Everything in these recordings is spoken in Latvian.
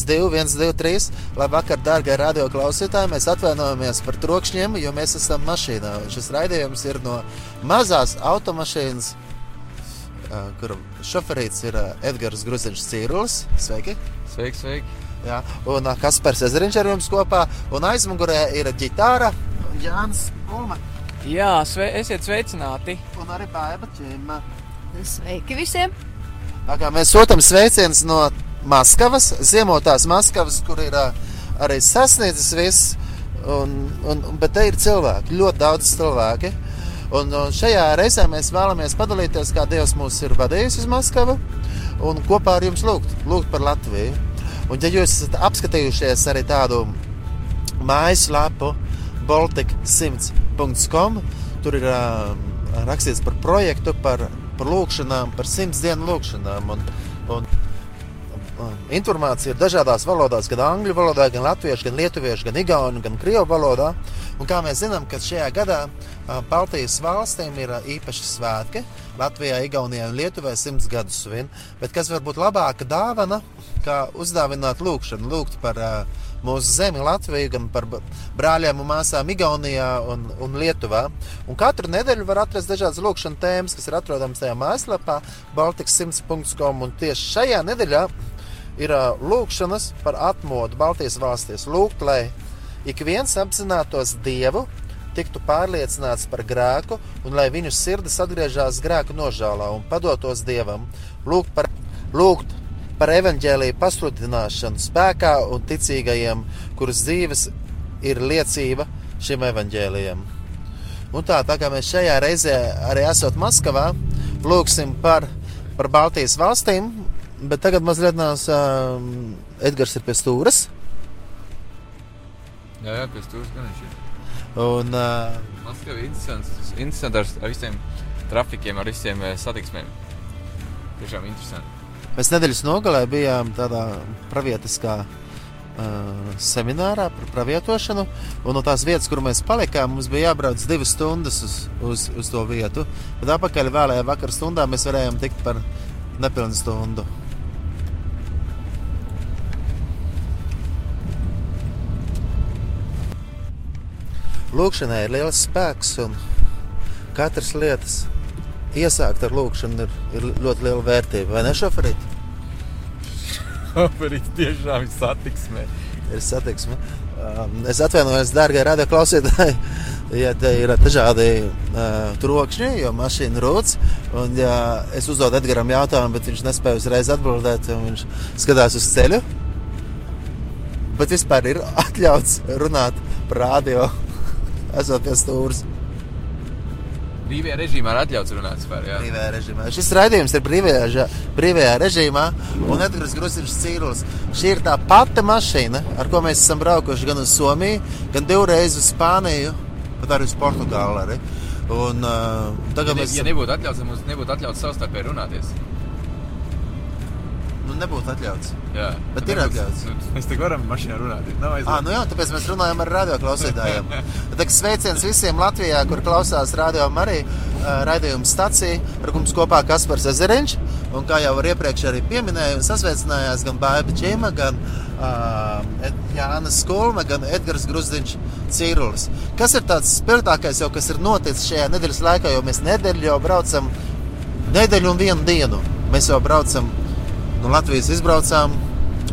viens, divi, viens, divi, trīs. Labvakar, dārgie radio klausītāji! Mēs atvainojamies par trokšņiem, jo mēs esam mašīnā. Šis raidījums ir no mazās automašīnas, kur šoferīts ir Edgars Gruziņš Cīrulis. Sveiki! Sveiki, sveiki! Jā, un Kaspars Ezeriņš ar jums kopā, un aizmugurē ir ģitāra Jānis Ulma. Jā, sve, esiet sveicināti! Un arī Baiba Čima. Sveiki visiem! Tā kā mēs sūtām sveicienus no Maskavas, ziemotās Maskavas, kur ir arī sasniedzis viss. Un, un, bet te ir cilvēki, ļoti daudz cilvēki. Un, un šajā reizē mēs vēlamies padalīties, kā Dievs mūs ir vadījis uz Maskavu un kopā ar jums lūgt, lūgt par Latviju. Un, ja jūs esat apskatījušies arī tādu mājaslapu Baltic100.com, tur ir uh, rakstīts par projektu, par, par lūkšanām, par simts dienu lūkšanām. Un, un informācija ir dažādās valodās, gan angļu valodā, gan latviešu, gan lietuviešu, gan igauņu, gan krievu valodā. Un kā mēs zinām, ka šajā gadā Baltijas valstīm ir īpaši svētki. Latvijā, Igaunijā un Lietuvā simts gadus svin. Bet kas var būt labāka dāvana, kā uzdāvināt lūgšanu, lūgt par uh, mūsu zemi, Latviju, gan par brāļiem un māsām Igaunijā un, un Lietuvā. Un katru nedēļu var atrast dažādas lūkšanas tēmas, kas ir atrodamas tajā mājaslapā, Baltics100.com. Un tieši šajā nedēļā ir lūkšanas par atmodu Baltijas valstīs. Lūgt, lai ik viens apzinātos Dievu, tiktu pārliecināts par grēku un lai viņu sirdis atgriežas grēku nožēlā un padotos Dievam. Lūgt par, lūgt par evaņģēlīju pasludināšanu spēkā un ticīgajiem, kuras dzīves ir liecība šim evaņģēlijam. Un tā, tā kā mēs šajā reizē arī esam Maskavā, lūgsim par, par Baltijas valstīm, Bet tagad mazliet nāc, uh, Edgars ir pie stūres. Jā, jā pie stūres gan viņš ir. Un, uh, Maskava ir interesants, interesants ar, ar visiem trafikiem, ar visiem satiksmēm. Tiešām interesanti. Mēs nedēļas nogalē bijām tādā pravietiskā uh, seminārā par pravietošanu. Un no tās vietas, kur mēs palikām, mums bija jābrauc divas stundas uz, uz, uz to vietu. Bet atpakaļ vēlējā vakar stundā mēs varējām tikt par nepilnu stundu. Lūkšanai ir liels spēks, un katras lietas iesākt ar lūkšanu ir, ir ļoti liela vērtība. Vai ne, šoferīt? Šoferīt tiešām ir satiksme. Ir satiksme. Um, es atvainojos, dārgie radio klausītāji, ja te ir dažādi uh, trokšņi, jo mašīna rūc. Un, ja es uzdodu Edgars jautājumu, bet viņš nespēja uzreiz atbildēt, viņš skatās uz ceļu. Bet vispār ir atļauts runāt par radio esot pie stūres. Brīvajā režīmā ir atļauts runāt par to. Brīvajā režīmā. Šis raidījums ir brīvajā, brīvajā režīmā, un Edgars Grusins Cīrulis. Šī ir tā pati mašīna, ar ko mēs esam braukuši gan uz Somiju, gan divreiz uz Spāniju, pat arī uz Portugāli. Arī. Un, uh, tagad ja, ne, mēs... ja nebūtu atļauts, mums nebūtu atļauts savstarpēji runāties nebūtu atļauts. Jā, bet ir atļauts. Nu, mēs te varam mašīnā runāt. Ah, nu jā, tāpēc mēs runājam ar radioklausītājiem. Tad sveiciens visiem Latvijā, kur klausās radio arī uh, raidījuma stacija, ar mums kopā Kaspars Ezeriņš. Un kā jau iepriekš arī pieminēju, sasveicinājās gan Bāba Čīma, gan uh, Jānis Skulme, gan Edgars Grusdiņš Cīrulis. Kas ir tāds spilgtākais jau, kas ir noticis šajā nedēļas laikā, jo mēs nedēļu jau braucam, nedēļu un vienu dienu. Mēs jau braucam no Latvijas izbraucām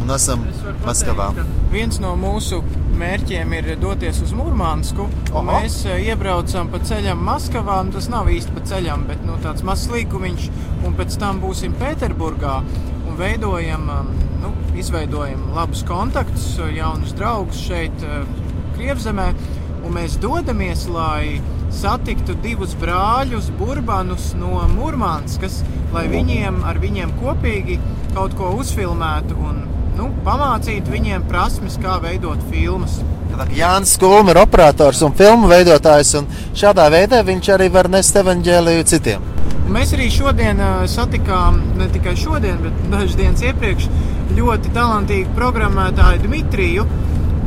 un esam Maskavā. Viens no mūsu mērķiem ir doties uz Mūrmānsku. Mēs uh, iebraucam pa ceļam Maskavā, un tas nav īsti pa ceļam, bet nu, tāds mazs līkumiņš, un pēc tam būsim Pēterburgā un veidojam, um, nu, izveidojam labus kontaktus, jaunus draugus šeit, Krievzemē, un mēs dodamies, lai satiktu divus brāļus, burbanus no Mūrmānskas, lai viņiem ar viņiem kopīgi kaut ko uzfilmētu un nu, pamācītu viņiem prasmes, kā veidot filmas. Jānis Kulms ir operators un filmu veidotājs, un šādā veidā viņš arī var nest evaņģēliju citiem. Un mēs arī šodien uh, satikām, ne tikai šodien, bet dažas dienas iepriekš, ļoti talantīgu programmētāju Dmitriju.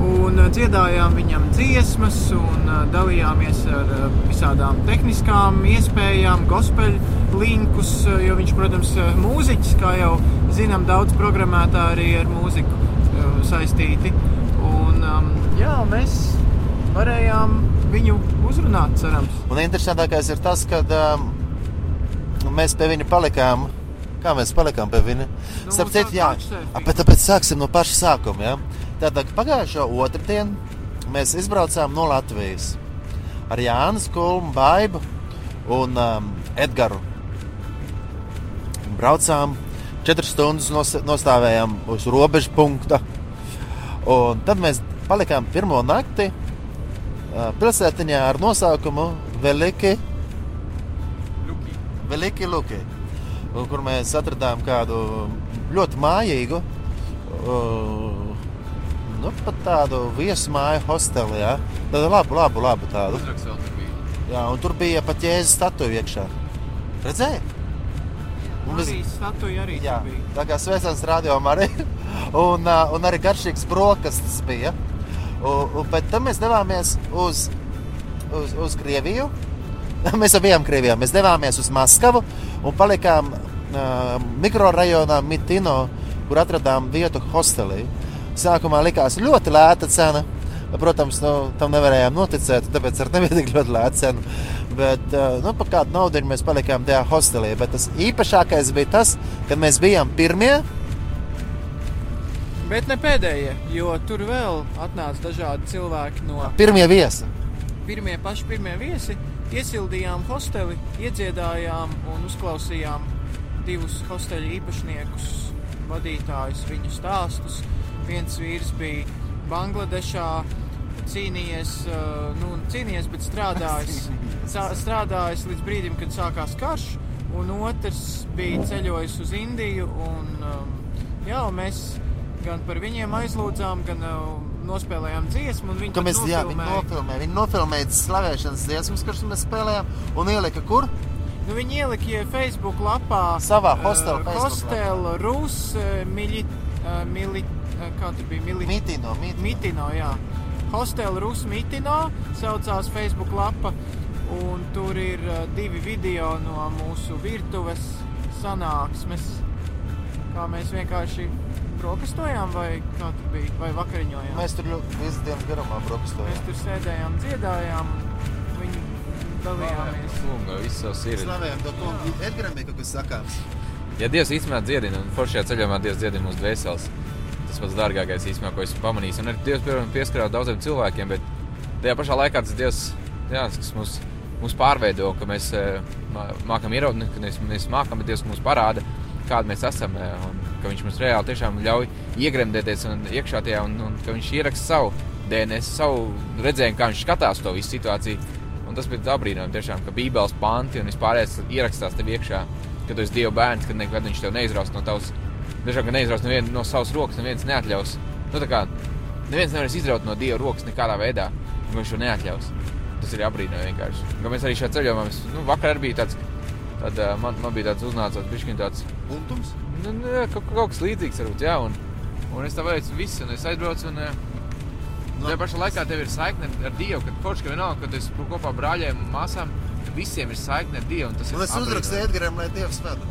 Un uh, dziedājām viņam dziesmas, un uh, dalījāmies ar uh, visādām tehniskām iespējām, gospel linkus. Jo viņš, protams, uh, mūziķis, kā jau zinām, daudz programmētāji arī ar mūziku saistīti. Un, um, jā, mēs varējām viņu uzrunāt, cerams. Un interesantākais ir tas, ka um, mēs pie viņa palikām. Kā mēs palikām pie viņa? Nu, Starp citu, jā, bet tāpēc sāksim no paša sākuma. Ja? Tātad pagājušo otrdienu mēs izbraucām no Latvijas ar Jānu Kulmu, Baibu un um, Edgars. Braucām četras stundas, nos, nostājām uz robežu punkta. Un tad mēs palikām pirmo nakti uh, pilsētiņā ar nosaukumu Veliki, Veliki Luki, kur mēs atradām kādu ļoti mājīgu, uh, nu, pat tādu viesmāju hosteli. Ja? Tādu labu, labu, labu tādu. Jā, un tur bija pat jēzus statuja iekšā. Redzēji? Un mēs- Arī Jā, tur bija. tā kā svētdienas rādījumā arī. Un, uh, un arī garšīgs brokastis bija. Un, un, bet tad mēs devāmies uz, uz, uz Krieviju. Mēs bijām Krievijā. Mēs devāmies uz Maskavu un palikām uh, mikrorajonā Mitino, kur atradām vietu hostelī. Sākumā likās ļoti lēta cena. Protams, nu, tam nevarējām noticēt, tāpēc ar nebija tik ļoti lēta cena. Bet uh, nu, par kādu naudu mēs palikām tajā hostelī. Bet tas īpašākais bija tas, kad mēs bijām pirmie. Bet ne pēdējie, jo tur vēl atnāca dažādi cilvēki no Pirmie viesi. pirmie paši pirmie viesi. Iesildījām hosteli, iedziedājām un uzklausījām divus hosteļu īpašniekus, vadītājus, viņu stāstus. Viens vīrs bija Bangladešā, cīnījies, nu, cīnījies bet strādājis, strādājis līdz brīdim, kad sākās karš, un otrs bija ceļojis uz Indiju. Un, jā, un mēs gan par viņiem aizlūdzām, gan uh, nospēlējām dziesmu. Viņi pat mēs jā, viņi nofilmēja. Viņi nofilmēja slavēšanas dziesmas, kuras mēs spēlējām, un ielika kur? Nu, viņi ielika Facebook lapā Savā hostela Facebook hostela Rus, eh, mili, eh, mili, eh, kā tur bija, mili, Mitino, mitino. Mitino, jā. Hostela Rus Mitino saucās Facebook lapa, un tur ir eh, divi video no mūsu virtuves sanāksmes, kā mēs vienkārši brokastojām, vai kā tur bija, vai vakariņojām. Mēs tur ļoti visu dienu garumā Mēs brokastojām. tur sēdējām, dziedājām, viņi dalījāmies. Kunga, viss savs ir. Slavējam to. Edgaram bija kaut kas sakāms. Ja Dievs īstenībā dziedina, un foršajā ceļojumā Dievs dziedina mūsu dvēseles, tas pats dārgākais īstenībā, ko esmu pamanījis. Un arī Dievs pieskarās daudziem cilvēkiem, bet tajā pašā laikā tas Dievs, jā, kas mūs, mūs pārveido, ka mēs eh, mā- mākam ieraudzīt, ka mēs, mēs mākam, bet Dievs mums parāda, kāda mēs esam. eh, Un ka Viņš mums reāli tiešām ļauj iegremdēties un iekšā tajā, un, un ka Viņš ieraksta savu DNS, savu redzējumu, kā Viņš skatās to visu situāciju. Un tas bija brīnums, tiešām, ka Bībeles panti un vispārējais ierakstās tev iekšā, ka tu esi Dieva bērns, ka nekad viņš tev neizraust no tavas, dažkārt ka neizraust nevienu no savas rokas, neviens neatļaus. Nu, tā kā neviens nevarēs izraut no Dieva rokas nekādā veidā, un viņš to neatļaus. Tas ir apbrīnojami vienkārši. Ka mēs arī šajā ceļojumā, mēs, nu, vakar bija tāds, tad, uh, man, man bija tāds uznācās, bišķiņ tāds, Puntums? nu, nu, kaut, kaut kas līdzīgs varbūt, jā, un, un es tā veicu visu, un es aizbraucu, un, uh, Nu. Tajā pašā laikā tev ir saikne ar Dievu, kad forši, ka vienalga, kad esi kopā ar brāļiem un māsām, visiem ir saikne ar Dievu. un Tas Un ir es uzrakstīju Edgaram, lai Dievs vada.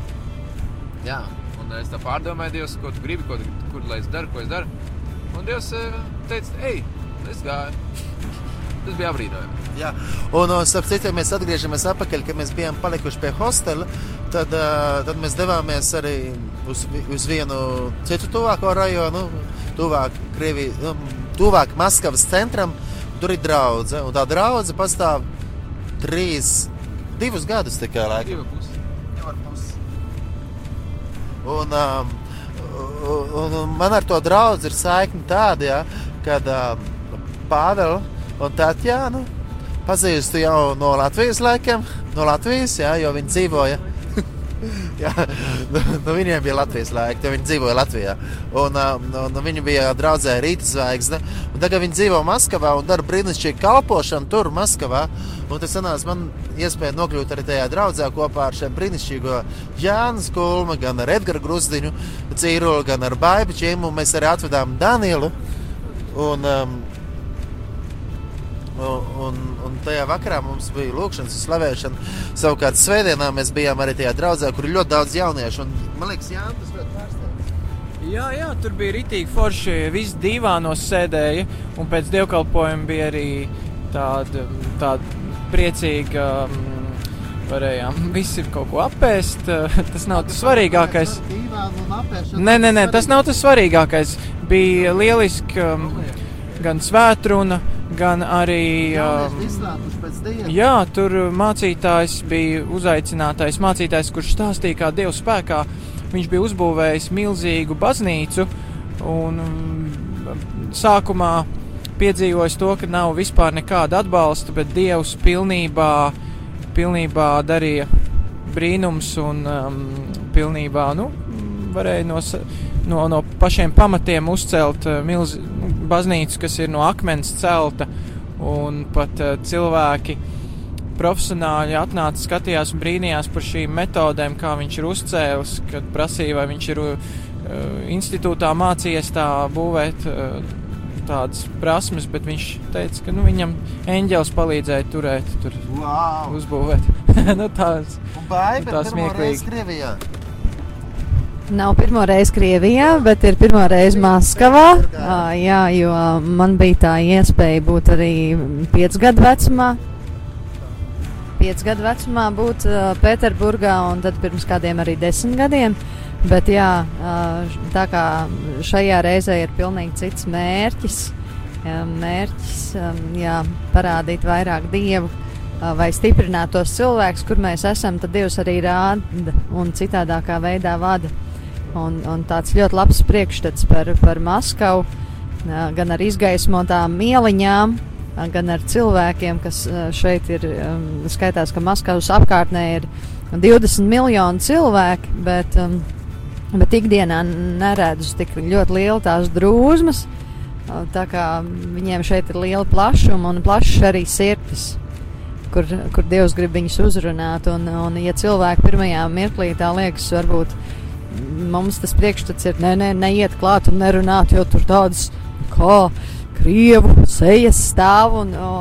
Jā, un es tā pārdomāju, Dievs, ko tu gribi, ko tu, kur lai es daru, ko es daru. Un Dievs eh, teica, ej, es gāju. Tas bija apbrīnojami. Jā, un uh, starp citu, ja mēs atgriežamies atpakaļ, kad mēs bijām palikuši pie hostela, tad, tad mēs devāmies arī uz, uz vienu citu tuvāko rajonu, tuvāk, Krievi, um, tuvāk Maskavas centram. Tur ir draudzene, un tā draudzene pastāv trīs, divus gadus tikai laikam. Un, um, un, un man ar to draugu ir saikne tāda, ja, kad um, Pāvils un Tatjana pazīstu jau no Latvijas laikiem, no Latvijas, ja, jo viņi dzīvoja. Jā, nu, nu viņiem bija Latvijas laika, tad viņi dzīvoja Latvijā. Un, un, un viņi bija draudzē Rīta zvaigzne. Un tagad viņi dzīvo Maskavā un dara brīnišķīgu kalpošanu tur, Maskavā. Un tas sanāca man iespēja nokļūt arī tajā draudzē kopā ar šiem brīnišķīgo Jānu Skulmu, gan ar Edgars Grusdiņu, Cīrulu, gan ar Baibu Čimu. Mēs arī atvedām Danielu. Un, um, Un, un tajā vakarā mums bija lūkšanas un slavēšana. Savukārt, svētdienā mēs bijām arī tajā draudzē, kur ir ļoti daudz jauniešu. Un, man liekas, Jā, tas ļoti pārsteidz. Jā, jā, tur bija rītīgi forši. Visi divānos sēdēja, un pēc dievkalpojuma bija arī tāda, tāda priecīga. Varējām visi kaut ko apēst. Tas nav tas svarīgākais. Nē, nē, nē, tas nav tas svarīgākais. Bija lieliski um, gan svētruna, gan arī. Um, jā, tur mācītājs bija uzaicinātais mācītājs, kurš stāstīja, kā Dieva spēkā viņš bija uzbūvējis milzīgu baznīcu. Un um, sākumā piedzīvojis to, ka nav vispār nekāda atbalsta, bet Dievs pilnībā, pilnībā darīja brīnums un um, pilnībā nu, varēja no, no, no pašiem pamatiem uzcelt uh, milzīgu baznīcu, kas ir no akmens celta, un pat uh, cilvēki profesionāļi atnāca, skatījās un brīnījās par šīm metodēm, kā viņš ir uzcēlis, kad prasīja, vai viņš ir uh, institūtā mācījies tā būvēt uh, tādas prasmes, bet viņš teica, ka nu, viņam eņģēlis palīdzēja turēt, tur wow. uzbūvēt. nu, tās, un baiba, tās smieklīgi. Nav pirmo reizi Krievijā, bet ir pirmo reizi Maskavā. Jā, jo man bija tā iespēja būt arī 5 gadu vecumā. 5 gadu vecumā būt Pēterburgā un tad pirms kādiem arī 10 gadiem. Bet jā, tā kā šajā reizē ir pilnīgi cits mērķis. Mērķis jā, parādīt vairāk dievu vai stiprināt tos cilvēkus, kur mēs esam, tad Dievs arī rāda un citādākā veidā vada. Un, un tāds ļoti labs priekšstats par, par Maskavu, gan ar izgaismotām ieliņām, gan ar cilvēkiem, kas šeit ir. Skaitās, ka Maskavas apkārtnē ir 20 miljoni cilvēki, bet, bet ikdienā neredzu tik ļoti lielu tās drūzmas. Tā kā viņiem šeit ir liela plašuma un plašs arī sirds, kur, kur Dievs grib viņus uzrunāt. Un, un ja cilvēki pirmajā mirklī tā liekas, varbūt mums tas priekšstats ir, nē, nē, neiet klāt un nerunāt, jo tur tādas kā krievu sejas stāv un o,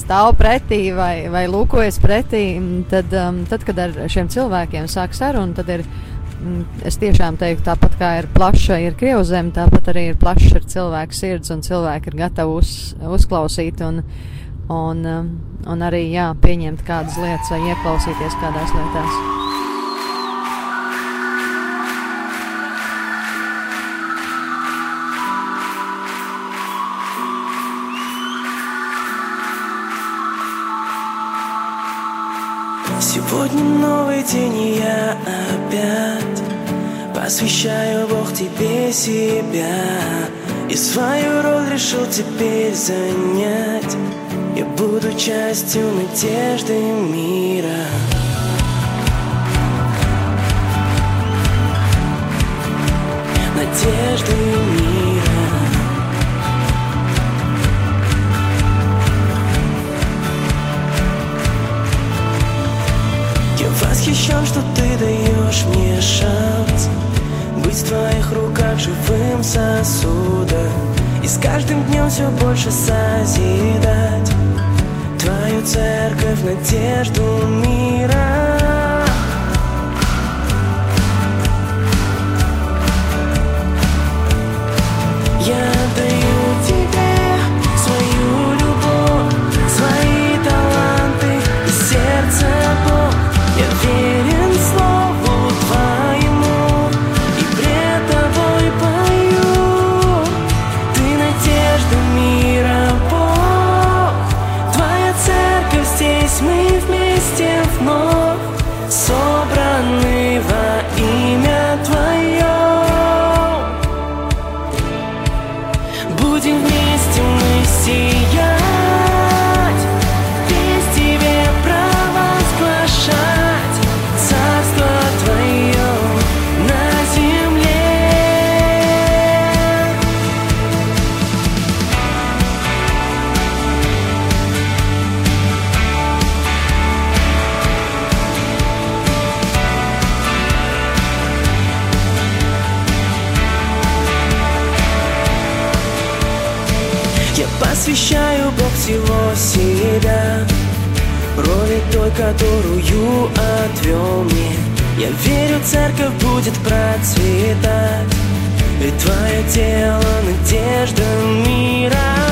stāv pretī vai, vai lūkojas pretī, tad, um, tad, kad ar šiem cilvēkiem sāk sarunu, tad ir, es tiešām teiktu, tāpat kā ir plaša, ir krievu zeme, tāpat arī ir plaša ir cilvēku sirds un cilvēki ir gatavi uz, uzklausīt un, un, um, un arī, jā, pieņemt kādas lietas vai ieklausīties kādās lietās. Новый день, и я опять Посвящаю, Бог, тебе себя. И свою роль решил теперь занять. Я буду частью надежды мира. Надежды мира все больше созидать Твою церковь, надежду мира тело надежда мира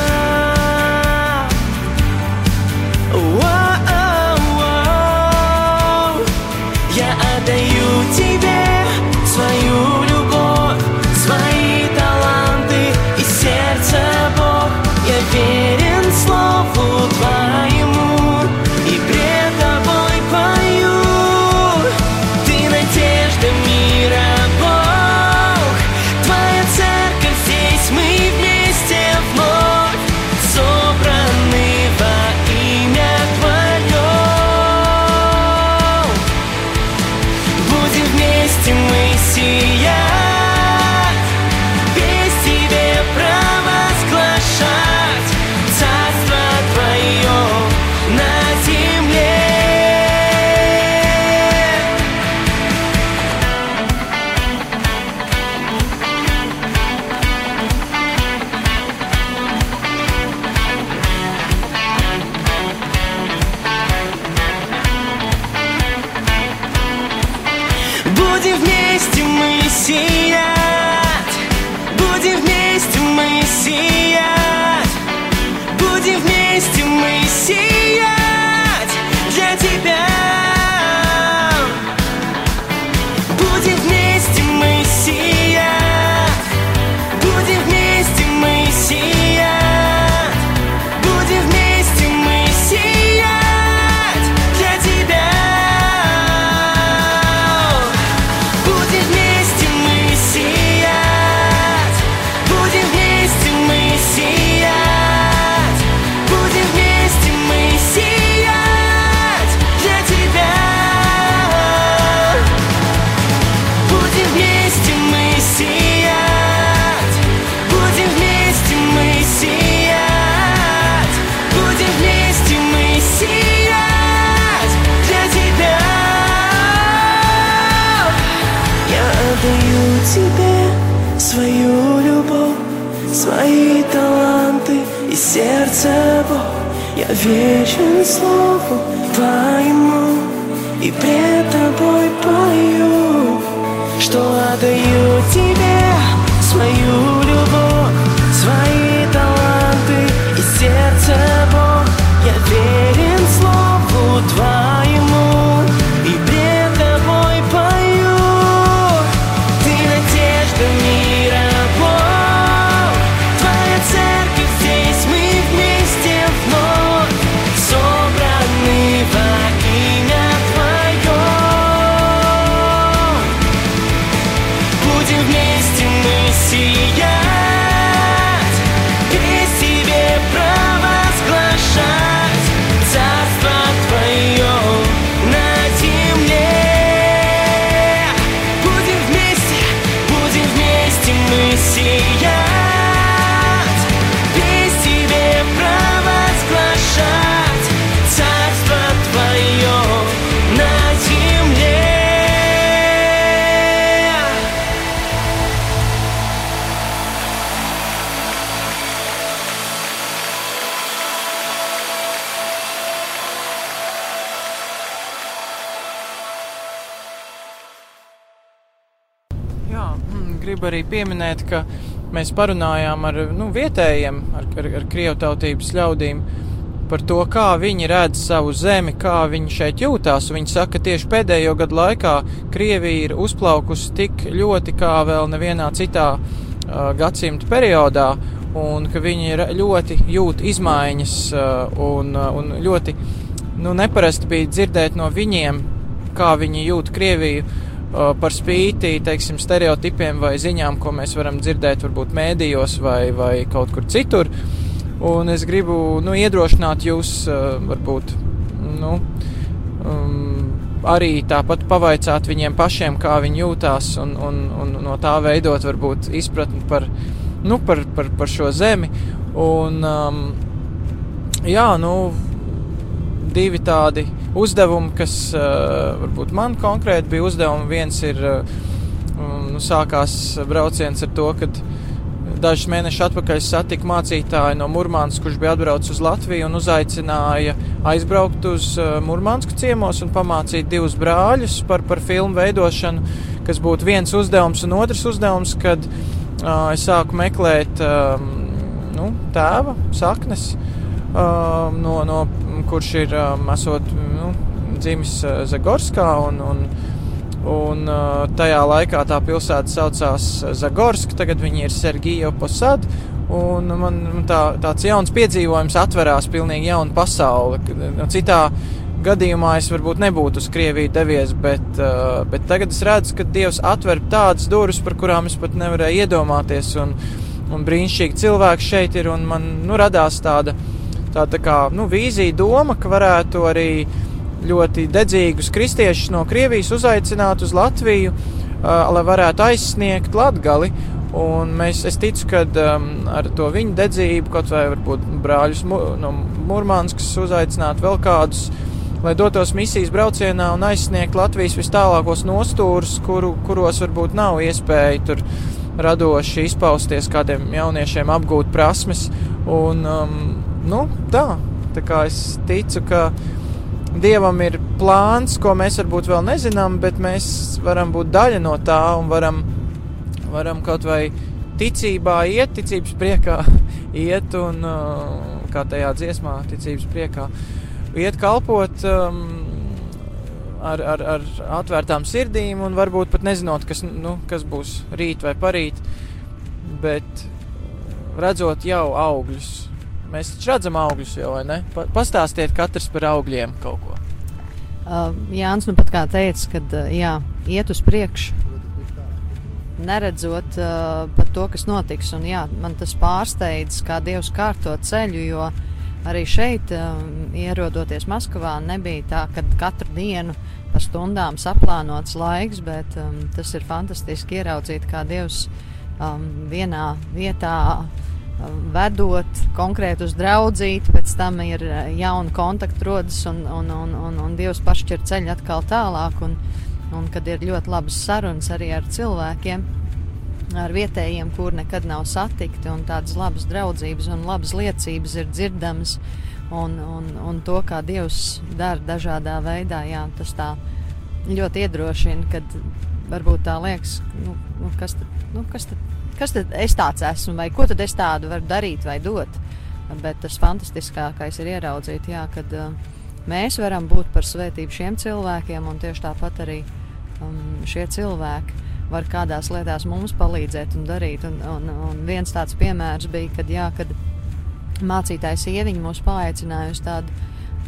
вечен слову твоему и пред тобой пою, что отдаю тебе свою gribu arī pieminēt, ka mēs parunājām ar nu, vietējiem, ar, ar, ar krievu tautības ļaudīm par to, kā viņi redz savu zemi, kā viņi šeit jūtās. Viņi saka, ka tieši pēdējo gadu laikā Krievija ir uzplaukusi tik ļoti kā vēl nevienā citā uh, gadsimta periodā, un ka viņi ļoti jūt izmaiņas, uh, un, un ļoti nu, neparasti bija dzirdēt no viņiem, kā viņi jūt Krieviju par spīti, teiksim, stereotipiem vai ziņām, ko mēs varam dzirdēt varbūt mēdījos vai, vai kaut kur citur. Un es gribu, nu, iedrošināt jūs, varbūt, nu, um, arī tāpat pavaicāt viņiem pašiem, kā viņi jūtās, un, un, un no tā veidot varbūt izpratni par, nu, par, par, par šo zemi. Un, um, jā, nu, divi tādi uzdevumi, kas uh, varbūt man konkrēti bija uzdevumi. Viens ir, uh, nu, sākās brauciens ar to, ka dažus mēnešus atpakaļ satiku mācītāju no Mūrmānas, kurš bija atbraucis uz Latviju un uzaicināja aizbraukt uz Mūrmānsku ciemos un pamācīt divus brāļus par, par filmu veidošanu, kas būtu viens uzdevums un otrs uzdevums, kad uh, es sāku meklēt um, nu, tēva saknes, um, no, no, kurš ir um, esot nu, dzimis Zagorskā un, un Un uh, tajā laikā tā pilsēta saucās Zagorska, tagad viņi ir Sergija Posad. Un man tā, tāds jauns piedzīvojums atverās pilnīgi jauna pasaule. Citā gadījumā es varbūt nebūtu uz Krieviju devies, bet, uh, bet tagad es redzu, ka Dievs atver tādas durvis, par kurām es pat nevarēju iedomāties. Un, un brīnišķīgi cilvēki šeit ir, un man nu, radās tāda, tāda tā kā, nu, vīzija, doma, ka varētu arī ļoti dedzīgus kristiešus no Krievijas uzaicināt uz Latviju, lai varētu aizsniegt Latgali. Un mēs, es ticu, ka um, ar to viņu dedzību, kaut vai varbūt brāļus no Mūrmānskas uzaicināt vēl kādus, lai dotos misijas braucienā un aizsniegt Latvijas vis tālākos nostūrus, kuru, kuros varbūt nav iespēja tur radoši izpausties kādiem jauniešiem, apgūt prasmes. Un, um, nu, tā, tā kā es ticu, ka Dievam ir plāns, ko mēs varbūt vēl nezinām, bet mēs varam būt daļa no tā un varam, varam kaut vai ticībā iet, ticības priekā iet un, uh, kā tajā dziesmā, ticības priekā, iet kalpot um, ar, ar, ar atvērtām sirdīm un varbūt pat nezinot, kas, nu, kas būs rīt vai parīt, bet redzot jau augļus Mēs taču redzam augļus jau, vai ne? Pa, pastāstiet katrs par augļiem kaut ko. Uh, Jānis nu pat kā teica, ka uh, jā, iet uz priekšu, neredzot uh, pat to, kas notiks. Un, jā, man tas pārsteidz, kā Dievs kārto ceļu, jo arī šeit, uh, ierodoties Maskavā, nebija tā, ka katru dienu pa stundām saplānots laiks, bet um, tas ir fantastiski ieraudzīt, kā Dievs um, vienā vietā vedot konkrēti uz draudzīti, pēc tam ir eh, jauna kontakta rodas un, un, un, un, un Dievs pašķir ceļu atkal tālāk. Un, un kad ir ļoti labas sarunas arī ar cilvēkiem, ar vietējiem, kur nekad nav satikti, un tādas labas draudzības un labas liecības ir dzirdamas, un, un, un to, kā Dievs dara dažādā veidā, jā, tas tā ļoti iedrošina, kad varbūt tā liekas, nu, nu, kas tad, nu, kas tad kas tad es tāds esmu, vai ko tad es tādu varu darīt vai dot. Bet tas fantastiskākais ir ieraudzīt, jā, kad uh, mēs varam būt par svētību šiem cilvēkiem, un tieši tāpat arī um, šie cilvēki var kādās lietās mums palīdzēt un darīt. Un, un, un viens tāds piemērs bija, kad, jā, kad mācītājs ieviņa mūs paaicināja uz tādu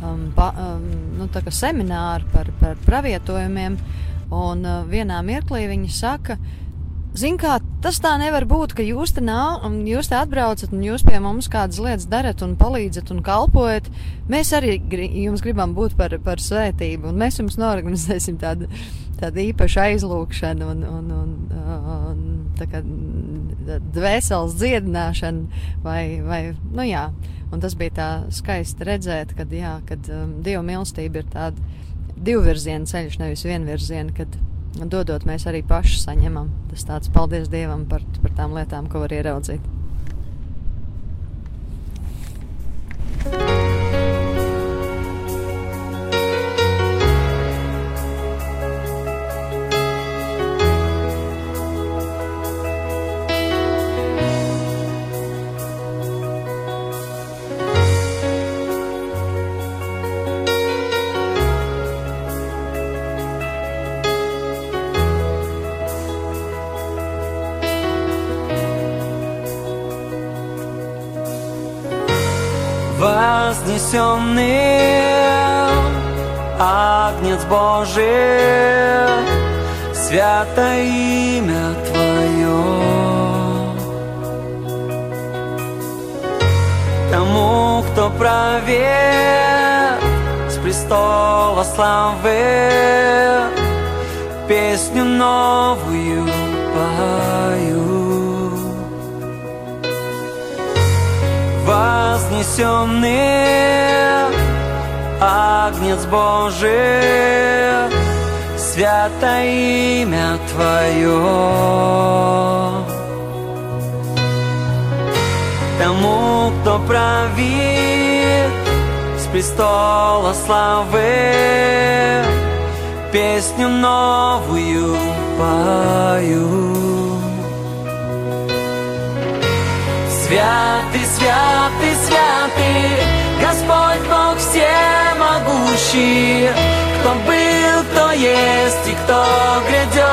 um, pa, um, nu, tā semināru par, par pravietojumiem, un uh, vienā mirklī viņa saka, Zin kā, tas tā nevar būt, ka jūs te nāk, un jūs te atbraucat, un jūs pie mums kādas lietas darat, un palīdzat, un kalpojat. Mēs arī gri, jums gribam būt par, par svētību, un mēs jums norganizēsim tādu, tādu īpašu aizlūkšanu, un, un, un, un tā kā dvēseles dziedināšanu, vai, vai, nu jā, un tas bija tā skaisti redzēt, kad, jā, kad um, Dieva mīlestība ir tāda divvirziena ceļš, nevis vienvirziena, dodot, mēs arī paši saņemam. Tas tāds paldies Dievam par, par tām lietām, ko var ieraudzīt. Вознесенным Агнец Божий, свято имя Твое. Тому, кто правит с престола славы, песню новую пою вознесенный Агнец Божий, Святое имя Твое. Тому, кто правит с престола славы, песню новую пою. Святый, святый, святый, Господь Бог всемогущий, кто был, кто есть и кто грядет.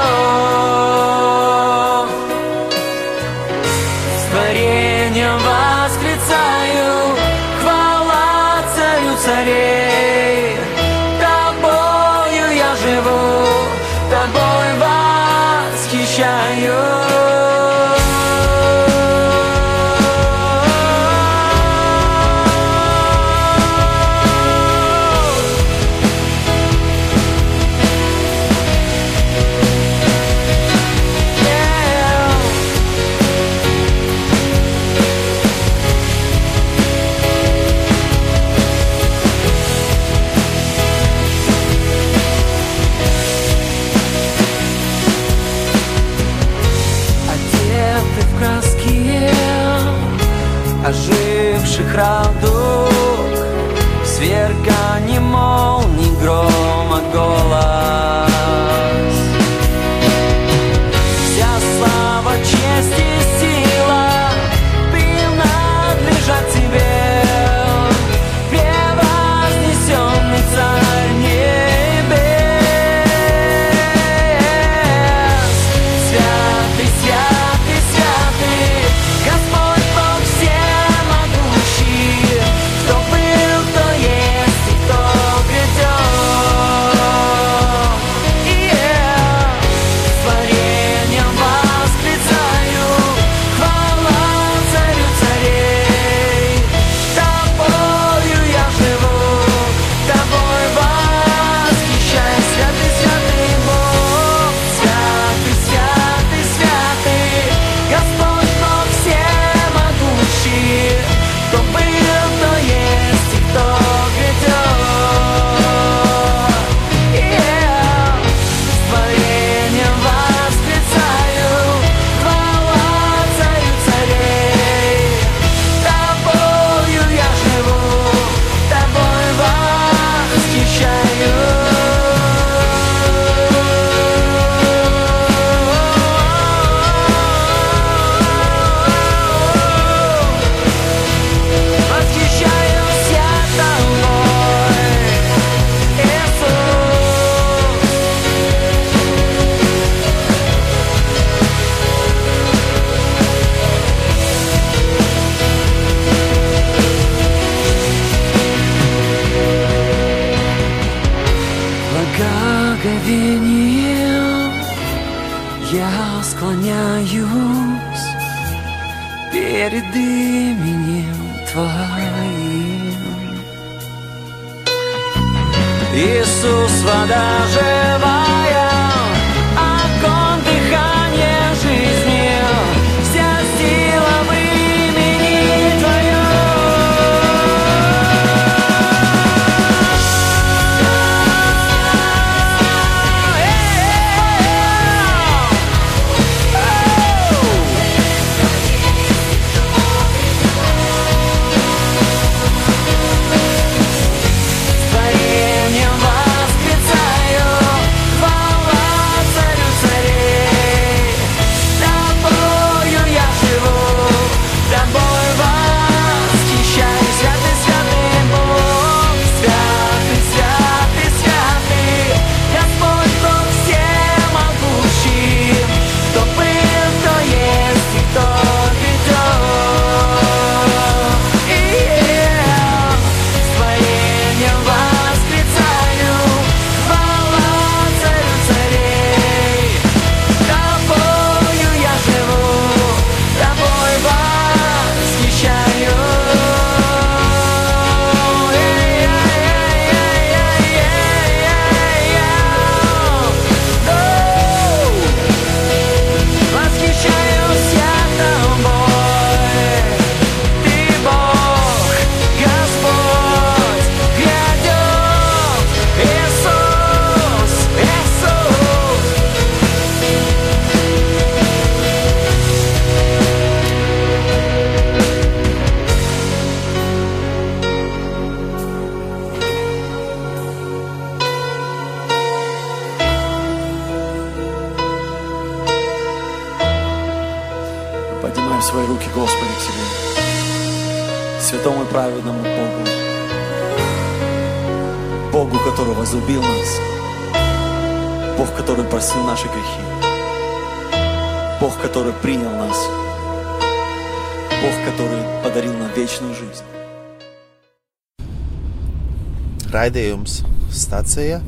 Stacija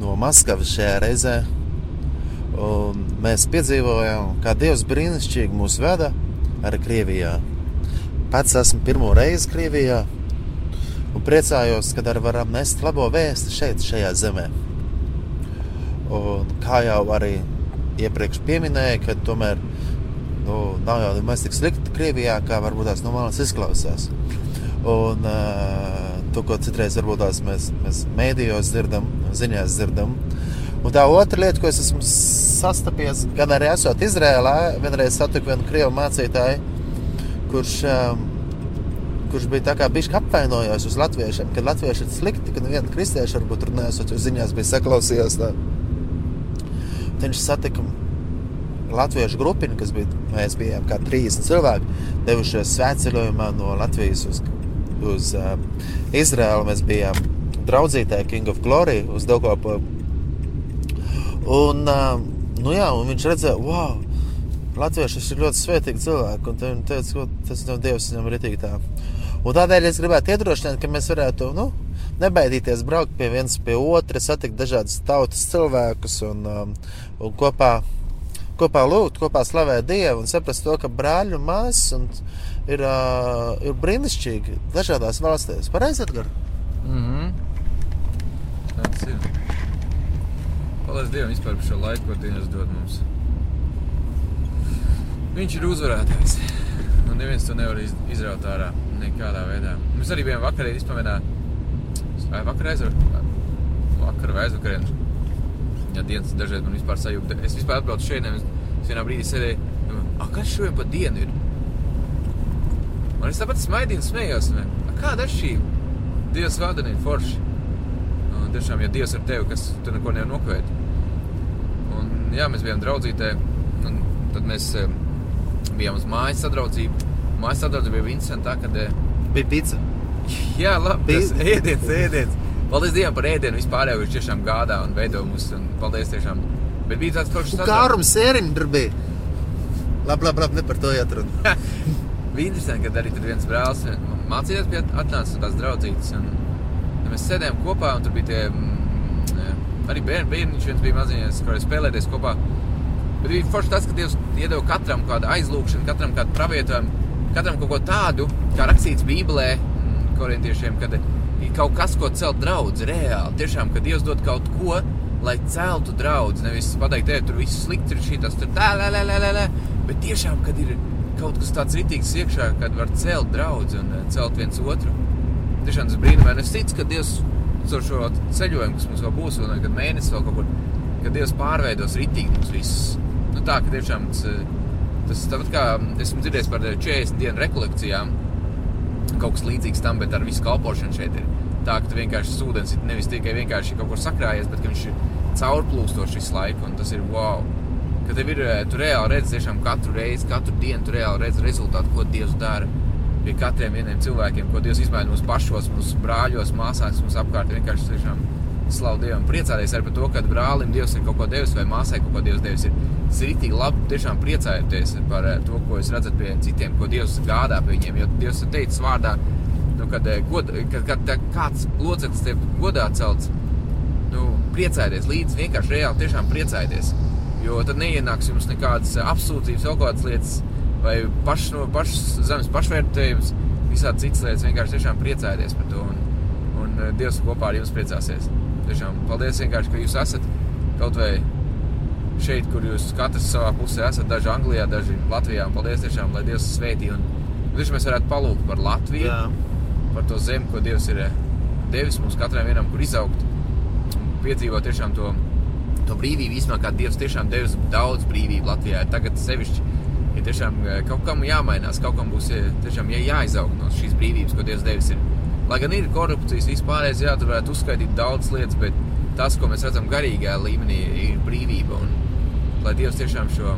no Maskavas šajā reizē. Un mēs piedzīvojām, kā Dievs brīnišķīgi mūs veda arī Krievijā. Pats esmu pirmo reizi Krievijā un priecājos, ka arī varam nest labo vēstu šeit, šajā zemē. Un kā jau arī iepriekš minēja, ka tomēr nu, nav jau nemaz tik slikti Krievijā, kā varbūt tās no malas izklausās. Un uh, to, ko citreiz varbūt tās mēs, mēs mēdījos dzirdam, ziņās dzirdam. Un tā otra lieta, ko es esmu sastapies, gan arī esot Izrēlā, vienreiz satiku vienu krievu mācītāju, kurš, um, kurš bija tā kā bijis apvainojos uz latviešiem, ka latvieši ir slikti, ka neviena kristieša varbūt tur nesot, jo ziņās bija saklausījās tā. Viņš satika latviešu grupiņu, kas bija, mēs bijām kā 30 cilvēki, devušies svētceļojumā no Latvijas uz, uz uh, Izraēlu. Mēs bijām draudzītē King of Glory uz Daugopu. Un, uh, nu jā, un viņš redzēja, wow, latvieši ir ļoti svētīgi cilvēki, un viņš teica, ka tas no Dievs viņam ritīgi tā. Un tādēļ es gribētu iedrošināt, ka mēs varētu, nu, nebaidīties braukt pie viens pie otra, satikt dažādas tautas cilvēkus un, um, un kopā, kopā lūgt, kopā slavēt Dievu un saprast to, ka brāļi un māsas ir, uh, ir brīnišķīgi dažādās valstīs. Pareizi, Edgar? Mm -hmm. Tas ir. Paldies Dievam vispār par šo laiku, ko Dievs dod mums. Viņš ir uzvarētājs. Un neviens to nevar iz- izraut ārā nekādā veidā. Mēs arī bijām vakarā izpamenā. Vai vakarā aizvar? Vakar vai aizvakarā. Ja dienas dažreiz man vispār sajūta. Es vispār atbraucu šeit, es vienā brīdī sēdēju. A, kas šodien pa dienu ir? Un es tāpat smaidīju un smējos. un, "A, Kāda ir šī? Dievs vada ir forši. Un tiešām, ja Dievs ir tevi, kas tu neko nevar nokavēt. Un, jā, mēs bijām draudzītē, un tad mēs eh, bijām uz mājas sadraudzību. Mājas sadraudzība bija interesanta, tā, kad, eh, Bija pizza. jā, labi, tas ēdiens, ēdiens. Paldies Dievam par ēdienu vispār, jo viņš tiešām gādā un veido mūs, un paldies tiešām. Bet bija tāds foršs Un Kārums tur bija. Labi, labi, labi, ne par to jāatrunā. Bija interesanti, ka arī tur viens brālis mācījās, pie atnāca tās draudzītes. Un, un mēs sēdējām kopā, un tur bija tie mm, arī bērni, bērniņš viens bija maziņš, kuriem spēlēties kopā. Bet bija forši tas, ka Dievs iedeva katram kādu aizlūgšanu, katram kādu pravietojumu, katram kaut ko tādu, kā rakstīts Bībelē, mm, korintiešiem, kad ir kaut kas, ko celt draudz reāli. Tiešām, ka Dievs dod kaut ko, lai celtu draudz. Nevis pateikt, te tur viss slikti ir šī tas, tur tā, lē, lē, lē, lē, lē. Bet tiešām, kad ir kaut kas tāds rītīgs iekšā, kad var celt draudz un eh, celt viens otru. Tiešām tas brīnumaini. Es ticu, ka Dievs caur šo ceļojumu, kas mums vēl būs, vēl kad mēnesis vēl kaut kur, ka Dievs pārveidos rītīgi mums visus. Nu tā, ka tiešām tas, eh, tas tāpat kā esmu dzirdējis par 40 dienu rekolekcijām, kaut kas līdzīgs tam, bet ar visu kalpošanu šeit ir. Tā, ka tu vienkārši ūdens ir nevis tikai vienkārši kaut kur sakrājies, bet ka viņš ir caurplūstošs visu laiku, un tas ir wow. Ka tev ir, eh, tu reāli redzi tiešām katru reizi, katru dienu, tu reāli redzi rezultātu, ko Dievs dara pie katriem vieniem cilvēkiem, ko Dievs izmaina mūsu pašos, mūsu brāļos, māsās, mūsu apkārt. Vienkārši tiešām slavu Dievam, priecāties arī par to, ka brālim Dievs ir kaut ko devis vai māsai kaut ko Dievs devis. Ir, tas ir rītīgi labi, tiešām priecājieties par eh, to, ko jūs redzat pie citiem, ko Dievs gādā pie viņiem. Jo Dievs ir teicis vārdā, nu, kad, eh, god, kad, kad, kad kāds loceklis tev godā celts, nu, priecājieties līdzi, vienkārši reāli tiešām priecājieties. Jo tad neienāks jums nekādas eh, apsūdzības, vēl kādas lietas, vai pašs no pašas zemes pašvērtējums, visādi citas lietas. Vienkārši tiešām priecājieties par to. Un, un eh, Dievs kopā ar jums priecāsies. Tiešām paldies vienkārši, ka jūs esat kaut vai šeit, kur jūs katrs savā pusē esat. Daži Anglijā, daži Latvijā. Paldies tiešām, lai Dievs svētī. Un tiešām mēs varētu palūgt par Latviju, Jā. par to zemi, ko Dievs ir eh, devis mums katram vienam, kur izaugt. Un piedzīvot tiešām to, to brīvību, īstenībā, kā Dievs tiešām devis daudz brīvību Latvijā. Tagad sevišķi ir tiešām eh, kaut kam jāmainās, kaut kam būs eh, tiešām jā, jāizaug no šīs brīvības, ko Dievs devis. Ir. Lai gan ir korupcijas, vispārējais, jā, tur varētu uzskaitīt daudz lietas, bet tas, ko mēs redzam garīgajā līmenī, ir brīvība. Un, lai Dievs tiešām šo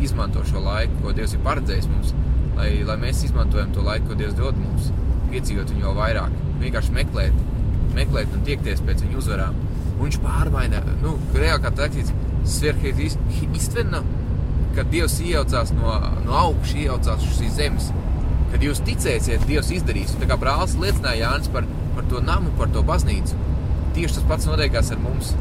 izmanto šo laiku, ko Dievs ir paredzējis mums, lai, lai mēs izmantojam to laiku, ko Dievs dod mums, piedzīvot viņu vēl vairāk, vienkārši meklēt, meklēt un tiekties pēc viņa uzvarām. Viņš pārmaina, nu, reāli kā teikts, sverhēt iztvenna, kad Dievs iejaucās no, no augšas, iejaucās uz šīs zemes. Kad jūs ticēsiet, Dievs izdarīs. Tā kā brālis liecināja Jānis par, par to namu, par to baznīcu. Tieši tas pats notiekās ar mums.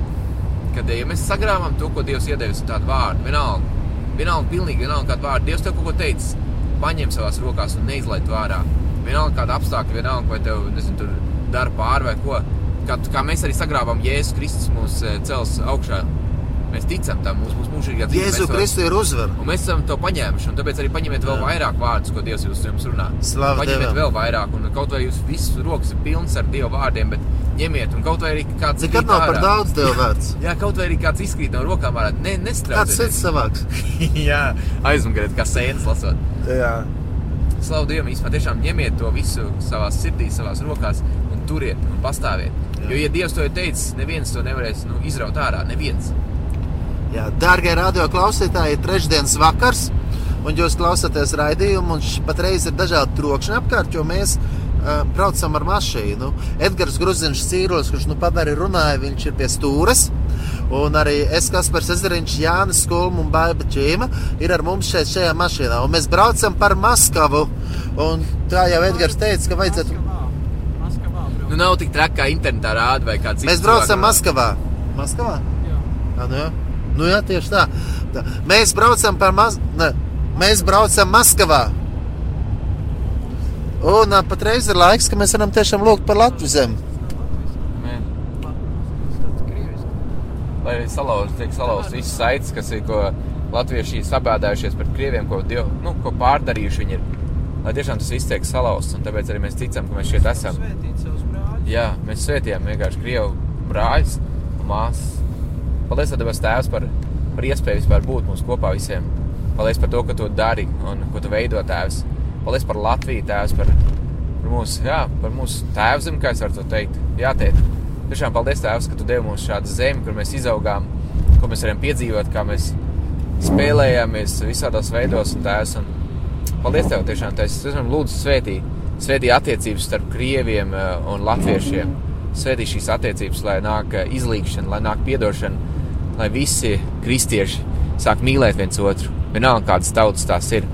Kad ja mēs sagrāvām to, ko Dievs iedevis tādu vārdu, vienalga, vienalga, pilnīgi vienalga kādu vārdu, Dievs tev kaut ko teicis, paņem savās rokās un neizlaid vārā. Vienalga kāda apstākļa, vienalga vai tev, nezinu, tur dara pāri vai ko. Kā, kā mēs arī sagrāvām Jēzus Kristus mūs eh, cels augšā Mēs ticam tam, mūsu, mūsu mūžīgā dzīve. Jēzu Kristu ir uzvara. Un mēs esam to paņēmuši, un tāpēc arī paņemiet vēl Jā. vairāk vārdus, ko Dievs jūs jums runā. Slavu paņemiet Dievam. vēl vairāk, un kaut vai jūs visas rokas ir pilnas ar Dieva vārdiem, bet ņemiet, un kaut vai arī kāds Nekad nav par daudz Dieva vārds. Jā, kaut vai arī kāds izkrīt no rokām ārā. Ne, nestrādāt. Kāds cits savāks. Jā, aizmuguriet, kā sēnes lasot. Jā. Slavu Dievam, īstenībā tiešām ņemiet to visu savās sirdīs, savās rokās turiet un pastāviet. Jā. Jo, ja Dievs to ir teicis, neviens to nevarēs nu, izraut ārā. Neviens. Jā, dārgie radio klausītāji, ir trešdienas vakars, un jūs klausāties raidījumu, patreiz ir dažādi trokšņi apkārt, jo mēs uh, braucam ar mašīnu. Edgars Grunziņš, Cīrulis, kurš nu pat arī runāja, viņš ir pie stūres. Un arī es, Kaspars Ezeriņš, Jānis Kulma un Baiba Čīma ir ar mums šeit šajā mašīnā. Un mēs braucam par Maskavu. Un tā jau Edgars teica, ka vajadzētu... Nu, nav tik traki, kā internetā rāda vai kāds cits. Mēs braucam. Maskavā. Maskavā? Jā. Jā, nu jā. Nu jā, tieši tā. tā. Mēs braucam par Mas... ne, Mēs braucam Maskavā. Un patreiz ir laiks, ka mēs varam tiešām lūgt par Latviju zemi. Lai salauz, tiek salauzts viss saites, kas ir, ko latvieši sabēdājušies pret krieviem, ko, diev, nu, ko pārdarījuši viņi ir. Lai tiešām tas viss tiek salauzts, un tāpēc arī mēs ticam, ka mēs šeit esam. Svētīt savus. Jā, mēs svētījām vienkārši krievu brāļus un māsas. Paldies, Debes Tēvs, par, par iespēju vispār būt mums kopā visiem. Paldies par to, ka Tu dari un ko Tu veido Tēvs. Paldies par Latviju, Tēvs, par, par mūsu, jā, par mūsu tēvzemi, kā es varu to teikt. Jā, tēt. Tiešām paldies, Tēvs, ka Tu devi mums šādu zemi, kur mēs izaugām, ko mēs varam piedzīvot, kā mēs spēlējāmies visādos veidos un Tēvs. Un paldies Tev tiešām, Tēvs. Es tiešām lūdzu svētī, svētī attiecības starp krieviem eh, un latviešiem. Svētī šīs attiecības, lai nāk eh, izlīgšana, lai nāk piedošana, lai visi kristieši sāk mīlēt viens otru. Vienalga, kādas tautas tās ir.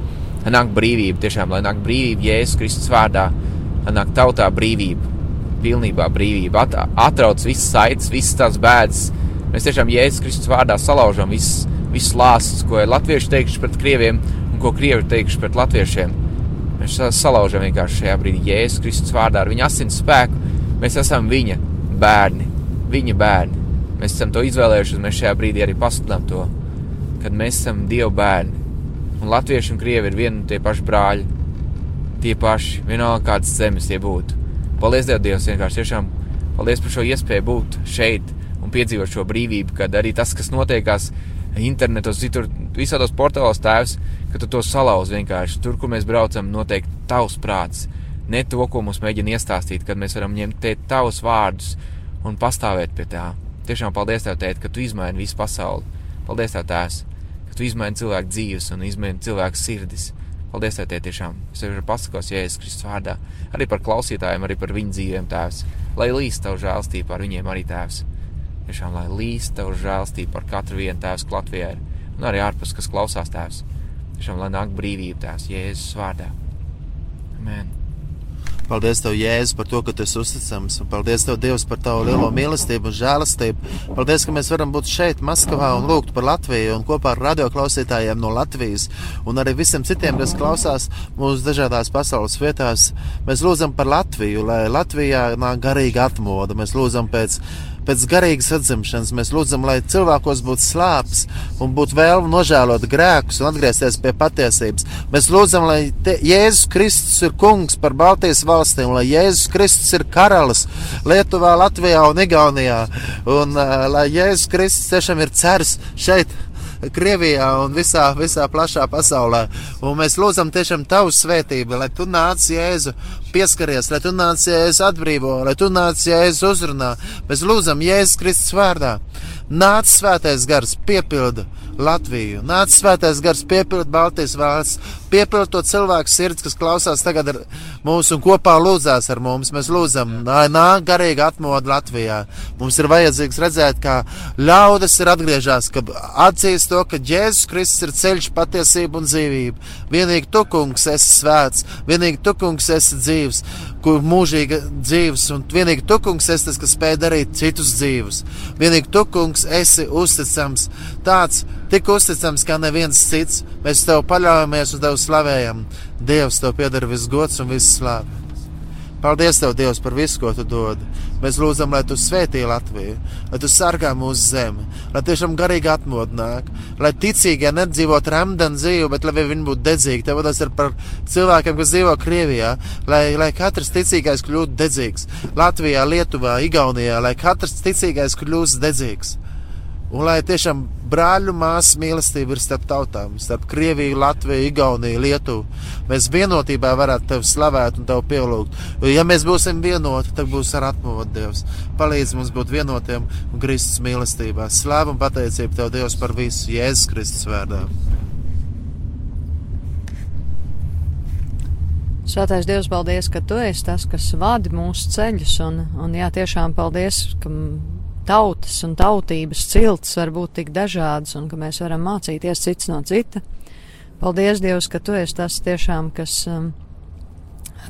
Lai nāk brīvība, tiešām, lai nāk brīvība Jēzus Kristus vārdā, lai nāk tautā brīvība, pilnībā brīvība, at, atrauc visas saites, visas tās bēdas. Mēs tiešām Jēzus Kristus vārdā salaužam visas, visas lāsas, ko ir latvieši teikuši pret krieviem un ko krievi teikuši pret latviešiem. Mēs sa- salaužam vienkārši šajā brīdī Jēzus Kristus vārdā ar viņa asins spēku. Mēs esam viņa bērni, viņa bērni. Mēs esam to izvēlējušies, mēs šajā brīdī arī pasludinām to, kad mēs esam Dieva bērni. Un latvieši un krievi ir vieni un tie paši brāļi. Tie paši, vienalga kādas zemes tie būtu. Paldies Diev, Dievs, vienkārši tiešām paldies par šo iespēju būt šeit un piedzīvot šo brīvību, kad arī tas, kas notiekās internetos, citur, visādos portālos tēvs, ka tu to salauz vienkārši. Tur, kur mēs braucam, noteikti tavs prāts. Ne to, ko mums mēģina iestāstīt, kad mēs varam ņemt te tavus vārdus un pastāvēt pie tā. Tiešām paldies Tev, tēt, ka Tu izmaini visu pasauli. Paldies Tev, Tēvs, ka Tu izmaini cilvēku dzīves un izmaini cilvēku sirdis. Paldies Tev, tēt, tiešām. Es Tev pasakos Jēzus Kristus vārdā. Arī par klausītājiem, arī par viņu dzīvēm, Tēvs. Lai līst Tavu žēlstību par viņiem arī, Tēvs. Tiešām, lai līst Tavu žēlstību par katru vienu Tēvs Latvijā ir. Un arī ārpus, kas klausās Tēvs. Tiešām, lai nāk brīvība Tēvs Jēzus vārdā. Amen. Paldies, Tev, Jēzus, par to, ka Tu esi uzticams. Un paldies, Tev, Dievs, par Tavu lielo mīlestību un žēlastību. Paldies, ka mēs varam būt šeit, Maskavā, un lūgt par Latviju un kopā ar radioklausītājiem no Latvijas un arī visiem citiem, kas klausās mūsu dažādās pasaules vietās. Mēs lūdzam par Latviju, lai Latvijā nāk garīga atmoda. Mēs lūdzam pēc pēc garīgas atzimšanas. Mēs lūdzam, lai cilvēkos būtu slāpes un būtu vēlme nožēlot grēkus un atgriezties pie patiesības. Mēs lūdzam, lai te, Jēzus Kristus ir kungs par Baltijas valstīm, lai Jēzus Kristus ir karalis Lietuvā, Latvijā un Igaunijā. Un uh, lai Jēzus Kristus tiešām ir cers šeit. Krievijā un visā, visā plašā pasaulē. Un mēs lūdzam tiešām tavu svētību, lai tu nāc Jēzu pieskaries, lai tu nāc Jēzu atbrīvo, lai tu nāc Jēzu uzrunā. Mēs lūdzam Jēzus Kristus vārdā. Nāc svētais gars, piepilda Latviju. Nāc svētais gars piepild Baltijas valsts, piepild to cilvēku sirds, kas klausās tagad mums un kopā lūdzās ar mums. Mēs lūdzam, lai nāk garīga atmoda Latvijā. Mums ir vajadzīgs redzēt, kā ļaudis ir atgriežās, ka atzīst to, ka Jēzus Kristus ir ceļš, patiesība un dzīvība. Vienīgi tu, kungs, esi svēts, vienīgi tu, kungs, esi dzīvs, kur mūžīga dzīves, un vienīgi tu, kungs, esi tas, kas spēj darīt citus dzīvus. Vienīgi tu, kungs, esi uzticams, tāds tik uzticams kā neviens cits. Mēs tev paļaujamies un tev slavējam. Dievs, tev pieder viss gods un viss slāpe. Paldies, Tev, Dievs, par visu, ko Tu dod. Mēs lūdzam, lai Tu svētī Latviju, lai Tu sargā mūsu zemi, lai tiešām garīgi atmodnāk, lai ticīgie nedzīvot remdenu dzīvi, bet lai viņi būtu dedzīgi. Tev tas ir par cilvēkiem, kas dzīvo Krievijā, lai, lai katrs ticīgais kļūtu dedzīgs. Latvijā, Lietuvā, Igaunijā, lai katrs ticīgais kļūst dedzīgs. Un lai tiešām brāļu māsu mīlestība ir starp tautām, starp Krieviju, Latviju, Igauniju, Lietuvu. Mēs vienotībā varētu tevi slavēt un tevi pielūgt. Jo, ja mēs būsim vienoti, tad būs ar atmodu Dievs. Palīdz mums būt vienotiem un Kristus mīlestībā. Slāva un pateicība Tev, Dievs, par visu Jēzus Kristus vārdā. Svētais Dievs, paldies, ka Tu esi tas, kas vadi mūsu ceļus, un, un jā, tiešām paldies, ka tautas un tautības cilts var būt tik dažādas un ka mēs varam mācīties cits no cita. Paldies, Dievs, ka Tu esi tas tiešām, kas um,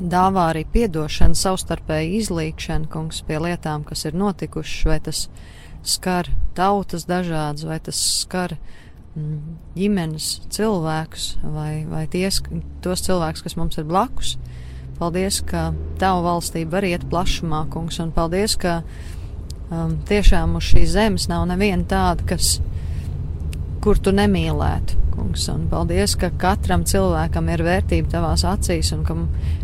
dāvā arī piedošanu, savstarpēju izlīkšanu, kungs, pie lietām, kas ir notikušas, vai tas skar tautas dažādas, vai tas skar mm, ģimenes cilvēkus, vai, vai ties, tos cilvēkus, kas mums ir blakus. Paldies, ka Tava valstība var iet plašumā, kungs, un paldies, ka um, tiešām uz šīs zemes nav neviena tāda, kas, kur tu nemīlētu, kungs. Un paldies, ka katram cilvēkam ir vērtība tavās acīs un ka,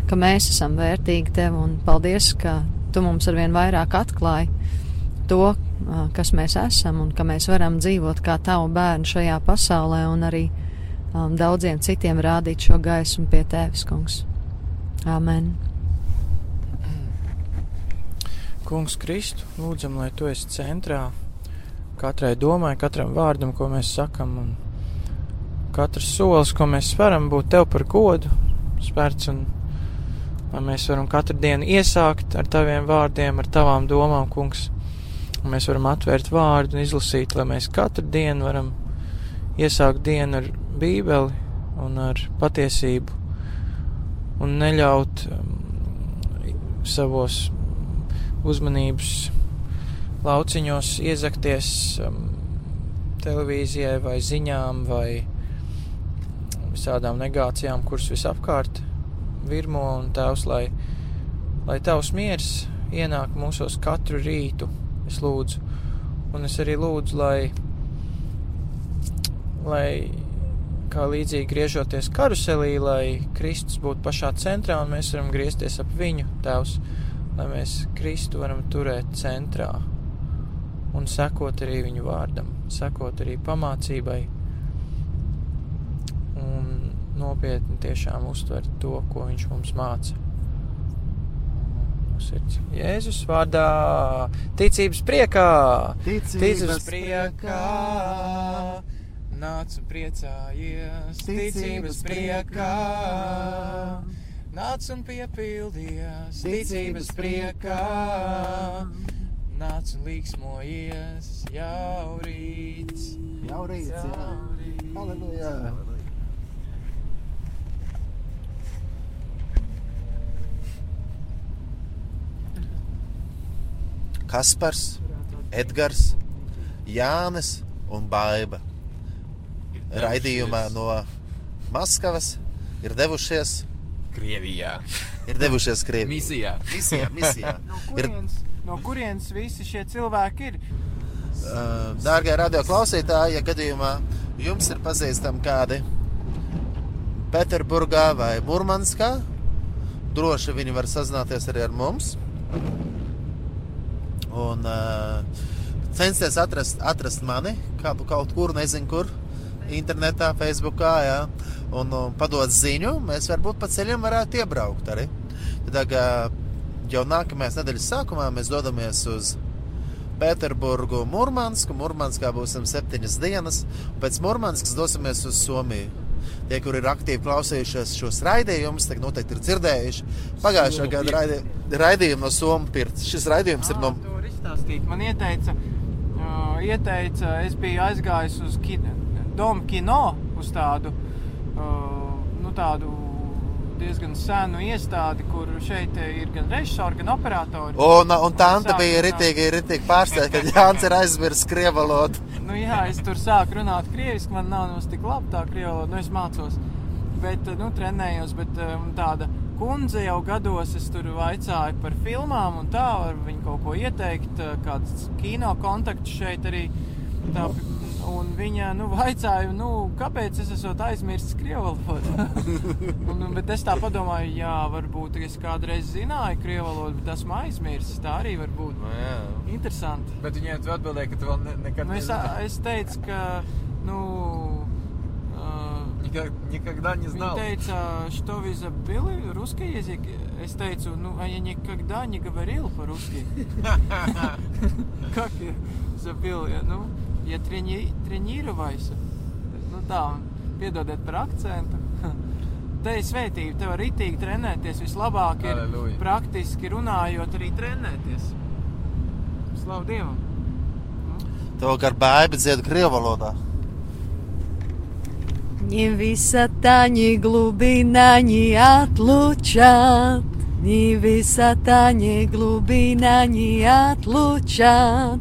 ka mēs esam vērtīgi tev. Un paldies, ka tu mums arvien vairāk atklāji to, uh, kas mēs esam un ka mēs varam dzīvot kā tavu bērnu šajā pasaulē un arī um, daudziem citiem rādīt šo gaismu pie tevis, kungs. Amen. Kungs Kristu, lūdzam, lai tu esi centrā. Katrai domai, katram vārdam, ko mēs sakam, un katrs solis, ko mēs speram, būt tev par godu spērts, un lai mēs varam katru dienu iesākt ar taviem vārdiem, ar tavām domām, kungs, un mēs varam atvērt vārdu un izlasīt, lai mēs katru dienu varam iesākt dienu ar bībeli un ar patiesību, un neļaut um, savos uzmanības lauciņos iezakties um, televīzijai vai ziņām vai visādām negācijām, kuras visapkārt virmo un tēvs, lai, lai tavs miers ienāk mūsos katru rītu, es lūdzu. Un es arī lūdzu, lai, lai kā līdzīgi griežoties karuselī, lai Kristus būtu pašā centrā un mēs varam griezties ap viņu, tēvs lai mēs Kristu varam turēt centrā un sekot arī viņu vārdam, sekot arī pamācībai un nopietni tiešām uztvert to, ko viņš mums māca. Sirds. Jēzus vārdā, ticības priekā, Ticības, ticības priekā, nāc un priecājies, ticības priekā. Nāc un piepildies ticības priekā, nāc un līksmojies jau rīts. Jau rīts, jā. Halleluja. Kaspars, Edgars, Jānis un Baiba. Raidījumā no Maskavas ir devušies, Krievijā. ir devušies Krievijā. Misijā. Misijā, misijā. No Ir, kurienes, no kurienes visi šie cilvēki ir? uh, dārgie radio klausītāji, ja gadījumā jums ir pazīstami kādi Pēterburgā vai Murmanskā, droši viņi var sazināties arī ar mums. Un uh, censties atrast, atrast mani kā, kaut kur, nezinu, kur. Internetā, Facebookā, jā, un, un padot ziņu. Mēs varbūt pa ceļam varētu iebraukt arī. Tad, jau nākamajās nedēļas sākumā mēs dodamies uz Pēterburgu, Mūrmansku. Mūrmanskā būsim septiņas dienas, un pēc Mūrmanskas dosimies uz Somiju. Tie, kur ir aktīvi klausījušies šos raidījumus, tad noteikti ir dzirdējuši pagājušā gada raidi, raidījumu no Somijas pirts. Šis raidījums ir no. Man ieteica, uh, ieteica, es biju aizgājis uz kino, Domu kino, uz tādu, uh, nu, tādu diezgan senu iestādi, kur šeit ir gan režisori, gan operatori. Un, un tā Sāk bija ritīgi, ritīgi pārsteigta, ka Jānis ir aizmirsis krievu valodu. Nu, jā, es tur sāku runāt krieviski, man nav nemaz tik labi tā krievu valoda, nu es mācos. Bet, nu, trenējos, bet um, tāda kundze jau gados es tur vaicāju par filmām un tā, var viņu kaut ko ieteikt, kāds kino kontakts šeit arī. Tā, un viņa, nu, vaicāja, nu, kāpēc es esmu aizmirsis krievu valodu. un, un, bet es tā padomāju, jā, varbūt es kādreiz zināju krievu valodu, bet esmu aizmirsis, tā arī var būt. Nu, jā. Interesanti. Bet viņai tu atbildēji, ka tu vēl ne, nekad Nu, es, nezināji. es teicu, ka, nu, uh, Никак- Никогда не знал. Viņa teica, что вы забыли русский язык? Es teicu, nu, а я никогда не говорил по-русски. Как я забыл? Я, Nu, ja трени, тренировайся. Nu tā, un piedodiet par akcentu. Te ir svētība, tev var ritīgi trenēties. Vislabāk ir Halleluja. praktiski runājot, arī trenēties. Slavu Dievam! To gar bēbi dzied krievu valodā. Ни высота, ни глубина не отлучат, Ни высота, ни глубина не отлучат,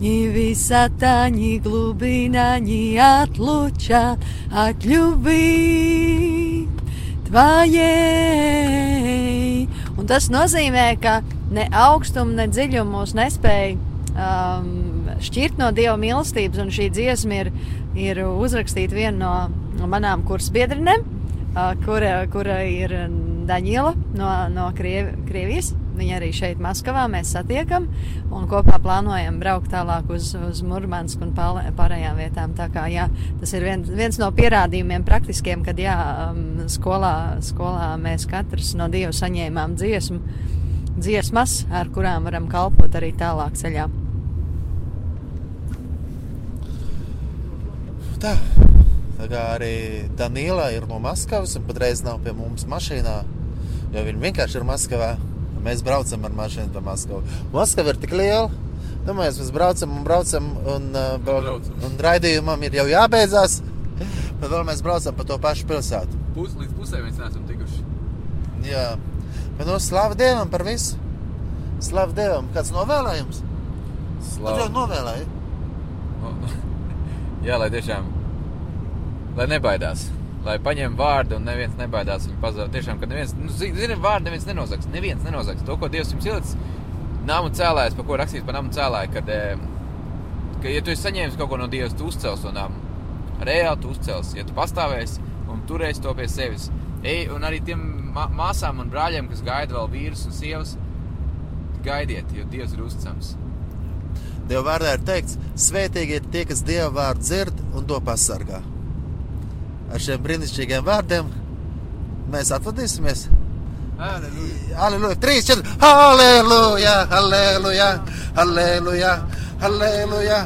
Ни высота, ни глубина не отлучат от любви Твоей. Un tas nozīmē, ka ne augstums, ne dziļums mūs nespēja um, šķirt no Dieva mīlestības, un šī dziesma ir, ir uzrakstīta viena no, no manām kursu biedrinēm, uh, kura, kura ir Daņila no, no Krievi, Krievijas. Viņa arī šeit, Maskavā, mēs satiekam un kopā plānojam braukt tālāk uz, uz Murmansku un pār- pārējām vietām. Tā kā, jā, tas ir viens, viens no pierādījumiem praktiskiem, kad jā, um, skolā, skolā mēs katrs no Dieva saņēmām dziesmu, dziesmas, ar kurām varam kalpot arī tālāk ceļā. Tā. Tā kā arī Danīla ir no Maskavas un patreiz nav pie mums mašīnā, jo viņa vienkārši ir Maskavā. Mēs braucam ar mašīnu pa Maskavu. Maskava ir tik liela. Domāju, mēs braucam un braucam, un, uh, Braucam. un raidījumam ir jau jābeidzās. Bet vēl mēs braucam pa to pašu pilsētu. Pus, līdz pusē mēs neesam tikuši. Jā, bet no slavu Dievam par visu. Slavu Dievam, kāds novēlējums? Tu jau novēlēji. Jā, lai tiešām lai nebaidās. Lai paņem vārdu un neviens nebaidās viņu pazaudēt. Tiešām, ka neviens, nu, zi- zini, vārdu neviens nenozags. Neviens nenozags. To, ko Dievs jums ielicis, nāmu cēlājs, par ko rakstīts par nāmu cēlāju, kad, eh, ka, ja tu esi saņēmis kaut ko no Dieva, tu uzcels to nāmu. Reāli tu uzcels, ja tu pastāvēsi un turēsi to pie sevis. Ej, un arī tiem mā- māsām un brāļiem, kas gaida vēl vīrus un sievas, gaidiet, jo Dievs ir uzticams. Dieva vārdā ir teikts, svētīgi ir tie, kas Dieva vārdu dzird un to pasargā. Ar šiem brīnišķīgiem vārdiem mēs atvadīsimies. Aleluja! 3, 4, aleluja! Aleluja! Aleluja! Aleluja!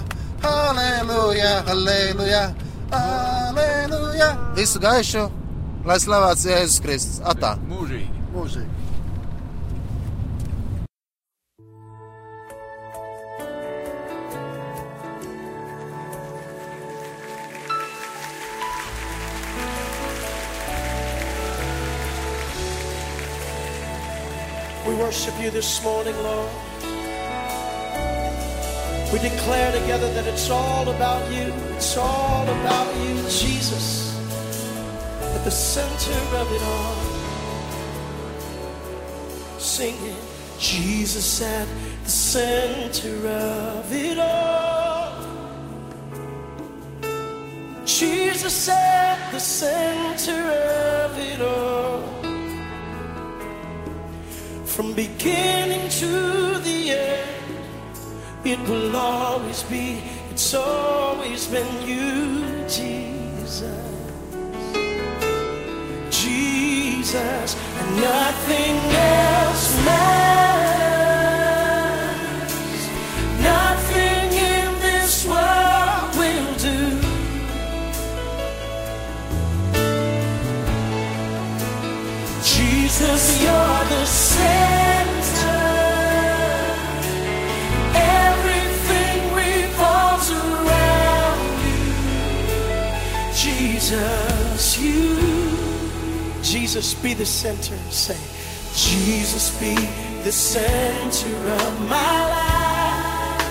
Aleluja! Aleluja! Aleluja! Visu gaišu, lai slavēts Jēzus Kristus. Atā! Mūžīgi! Mūžīgi! Worship you this morning, Lord. We declare together that it's all about you. It's all about you, Jesus, at the center of it all. Singing, Jesus at the center of it all. Jesus at the center of it all. From beginning to the end, it will always be, it's always been you, Jesus. Jesus, and nothing else matters. Jesus, be the center. Say, Jesus, be the center of my life.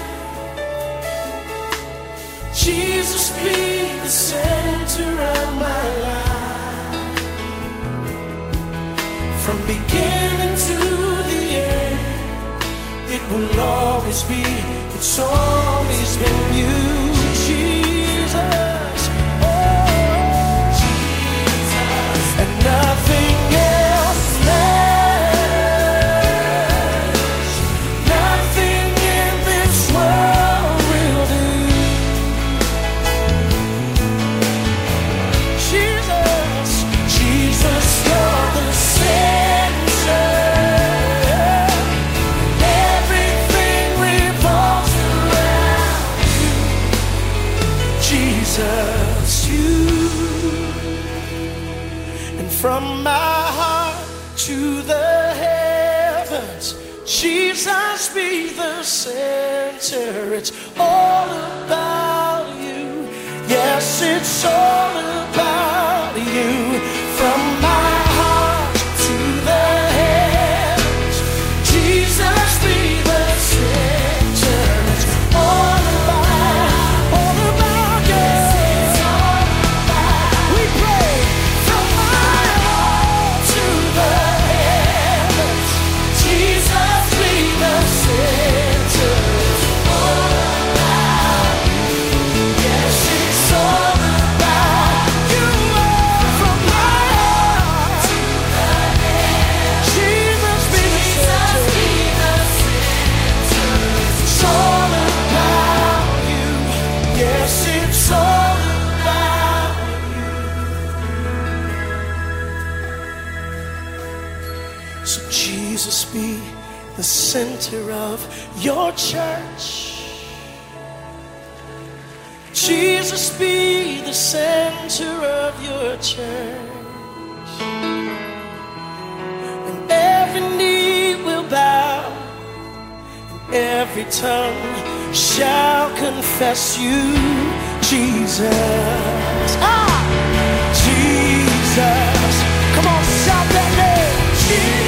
Jesus, be the center of my life. From beginning to the end, it will always be, it's always been you, Jesus. Nothing woman. Church. Jesus be the center of your church. And every knee will bow, and every tongue shall confess you, Jesus. Ah! Jesus. Come on, shout that name. Jesus.